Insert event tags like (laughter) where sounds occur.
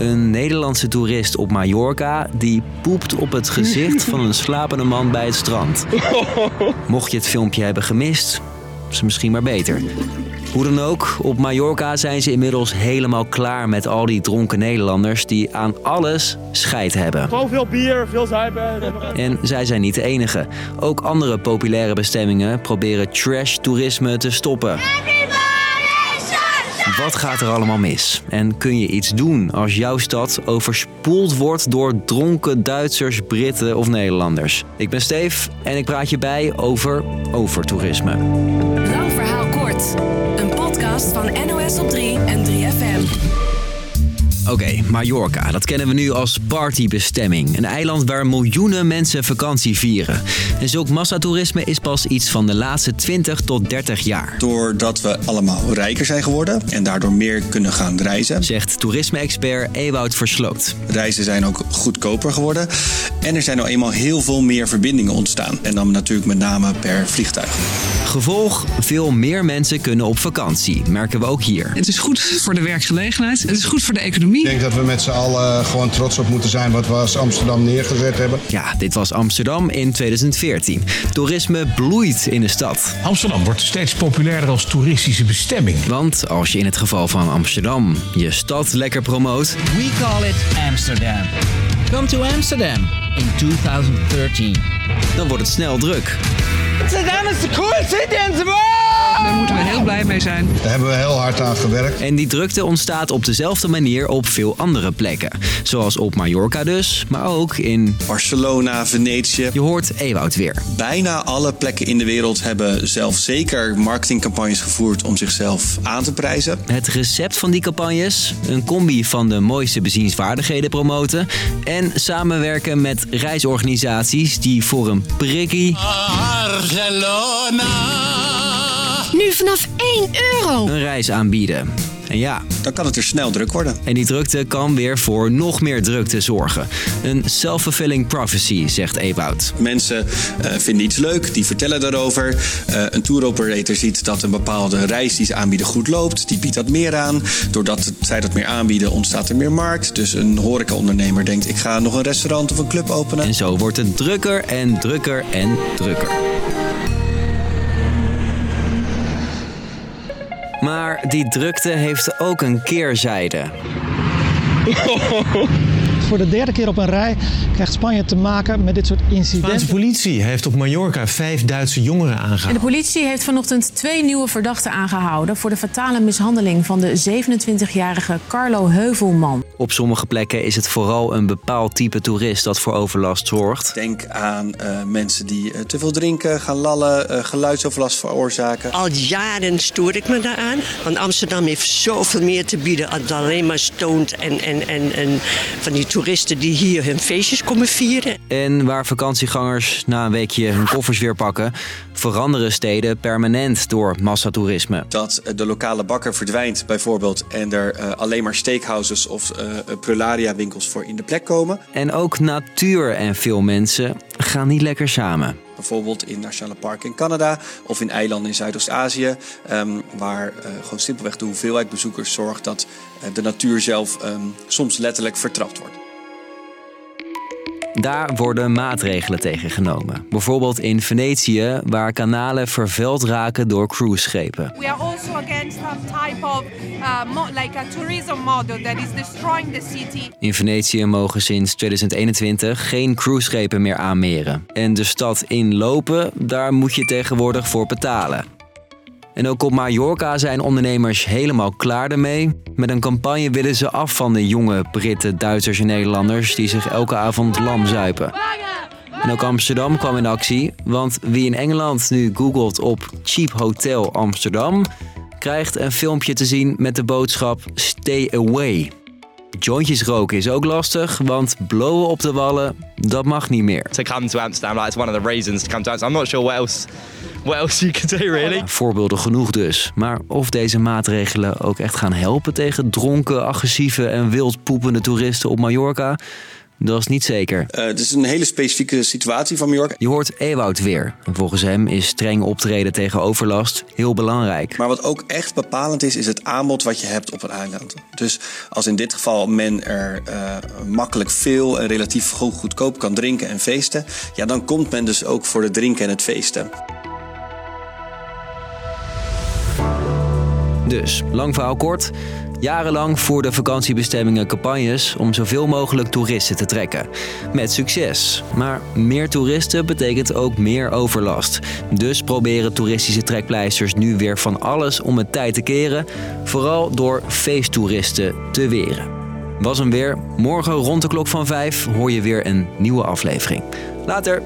Een Nederlandse toerist op Mallorca die poept op het gezicht van een slapende man bij het strand. (laughs) Mocht je het filmpje hebben gemist, is het misschien maar beter. Hoe dan ook, op Mallorca zijn ze inmiddels helemaal klaar met al die dronken Nederlanders die aan alles scheid hebben. Gewoon veel bier, veel zuipen. En zij zijn niet de enige. Ook andere populaire bestemmingen proberen trash-toerisme te stoppen. Wat gaat er allemaal mis? En kun je iets doen als jouw stad overspoeld wordt door dronken Duitsers, Britten of Nederlanders? Ik ben Steef en ik praat je bij over overtoerisme. Lang verhaal kort. Een podcast van NOS op 3 en 3FM. Oké, Mallorca, dat kennen we nu als partybestemming. Een eiland waar miljoenen mensen vakantie vieren. En zulk massatoerisme is pas iets van de laatste 20 tot 30 jaar. Doordat we allemaal rijker zijn geworden en daardoor meer kunnen gaan reizen. Zegt toerisme-expert Ewout Versloot. Reizen zijn ook goedkoper geworden. En er zijn nou eenmaal heel veel meer verbindingen ontstaan. En dan natuurlijk met name per vliegtuig. Gevolg, veel meer mensen kunnen op vakantie, merken we ook hier. Het is goed voor de werkgelegenheid. Het is goed voor de economie. Ik denk dat we met z'n allen gewoon trots op moeten zijn wat we als Amsterdam neergezet hebben. Ja, dit was Amsterdam in 2014. Toerisme bloeit in de stad. Amsterdam wordt steeds populairder als toeristische bestemming. Want als je in het geval van Amsterdam je stad lekker promoot, We call it Amsterdam. Come to Amsterdam in 2013. dan wordt het snel druk. Amsterdam is de coolste in world! Daar moeten we heel blij mee zijn. Daar hebben we heel hard aan gewerkt. En die drukte ontstaat op dezelfde manier op veel andere plekken. Zoals op Mallorca dus, maar ook in... Barcelona, Venetië. Je hoort Ewout weer. Bijna alle plekken in de wereld hebben zelf zeker marketingcampagnes gevoerd om zichzelf aan te prijzen. Het recept van die campagnes? Een combi van de mooiste bezienswaardigheden promoten... en samenwerken met reisorganisaties die voor een prikkie Nu vanaf 1 euro. een reis aanbieden. En ja, Dan kan het er snel druk worden. en die drukte kan weer voor nog meer drukte zorgen. Een self-fulfilling prophecy, zegt Ewout. Mensen eh, vinden iets leuk, die vertellen daarover. Eh, een tour operator ziet dat een bepaalde reis die ze aanbieden goed loopt. Die biedt dat meer aan. Doordat zij dat meer aanbieden, ontstaat er meer markt. Dus een horecaondernemer denkt, ik ga nog een restaurant of een club openen. En zo wordt het drukker en drukker en drukker. Maar die drukte heeft ook een keerzijde. (laughs) Voor de derde keer op een rij krijgt Spanje te maken met dit soort De incidenten. politie heeft op Mallorca vijf Duitse jongeren En de aangehouden. politie heeft vanochtend twee nieuwe verdachten aangehouden voor de fatale mishandeling van de 27-jarige Carlo Heuvelman. Op sommige plekken is het vooral een bepaald type toerist dat voor overlast zorgt. Denk aan eh, mensen die eh, te veel drinken, gaan lallen, eh, geluidsoverlast veroorzaken. Al jaren stoor ik me daaraan. Want Amsterdam heeft zoveel meer te bieden dan alleen maar stoned en, en, en, en van die toeristen die hier hun feestjes komen vieren. En waar vakantiegangers na een weekje hun koffers weer pakken, veranderen steden permanent door massatoerisme. Dat eh, de lokale bakker verdwijnt bijvoorbeeld en er eh, alleen maar steakhouses of eh prularia winkels voor in de plek komen. En ook natuur en veel mensen gaan niet lekker samen. Bijvoorbeeld in nationale parken in Canada of in eilanden in Zuidoost-Azië. ehm, waar eh, gewoon simpelweg de hoeveelheid bezoekers zorgt dat de natuur zelf ehm, soms letterlijk vertrapt wordt. Daar worden maatregelen tegen genomen. Bijvoorbeeld in Venetië, waar kanalen vervuild raken door cruiseschepen. We are also against some type of uh, mo- like a tourism model that is destroying the city. In Venetië mogen sinds 2021 geen cruiseschepen meer aanmeren. En de stad inlopen, daar moet je tegenwoordig voor betalen. En ook op Mallorca zijn ondernemers helemaal klaar ermee. Met een campagne willen ze af van de jonge Britten, Duitsers en Nederlanders die zich elke avond lam zuipen. En ook Amsterdam kwam in actie, want wie in Engeland nu googelt op Cheap Hotel Amsterdam, krijgt een filmpje te zien met de boodschap Stay Away. Jointjes roken is ook lastig, want blowen op de wallen, dat mag niet meer. To come to Amsterdam, like it's one of the reasons to come to Amsterdam. I'm not sure what else, what else you can do really. Voorbeelden genoeg dus. Maar of deze maatregelen ook echt gaan helpen tegen dronken, agressieve en wild poepende toeristen op Mallorca, Dat is niet zeker. Uh, het is een hele specifieke situatie van Mallorca. Je hoort Ewout weer. Volgens hem is streng optreden tegen overlast heel belangrijk. Maar wat ook echt bepalend is, is het aanbod wat je hebt op een eiland. Dus als in dit geval men er uh, makkelijk veel en relatief goedkoop kan drinken en feesten, ja, dan komt men dus ook voor het drinken en het feesten. Dus, lang verhaal kort. Jarenlang voerden vakantiebestemmingen campagnes om zoveel mogelijk toeristen te trekken. Met succes. Maar meer toeristen betekent ook meer overlast. Dus proberen toeristische trekpleisters nu weer van alles om het tijd te keren. Vooral door feesttoeristen te weren. Was hem weer. Morgen rond de klok van 5 hoor je weer een nieuwe aflevering. Later.